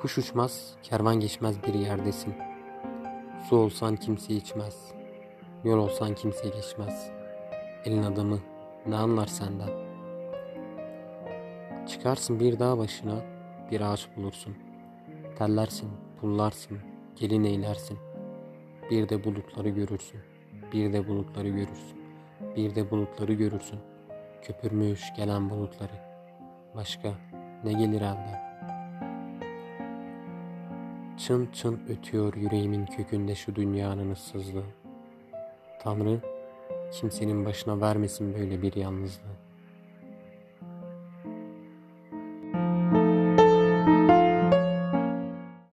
Kuş uçmaz, kervan geçmez bir yerdesin. Su olsan kimse içmez. Yol olsan kimse geçmez. Elin adamı ne anlar senden? Çıkarsın bir dağ başına, bir ağaç bulursun. Tellersin, pullarsın, gelin eylersin. Bir de bulutları görürsün, bir de bulutları görürsün. Bir de bulutları görürsün. Köpürmüş gelen bulutları. Başka ne gelir elden? Çın çın ötüyor yüreğimin kökünde şu dünyanın ıssızlığı. Tanrı kimsenin başına vermesin böyle bir yalnızlığı.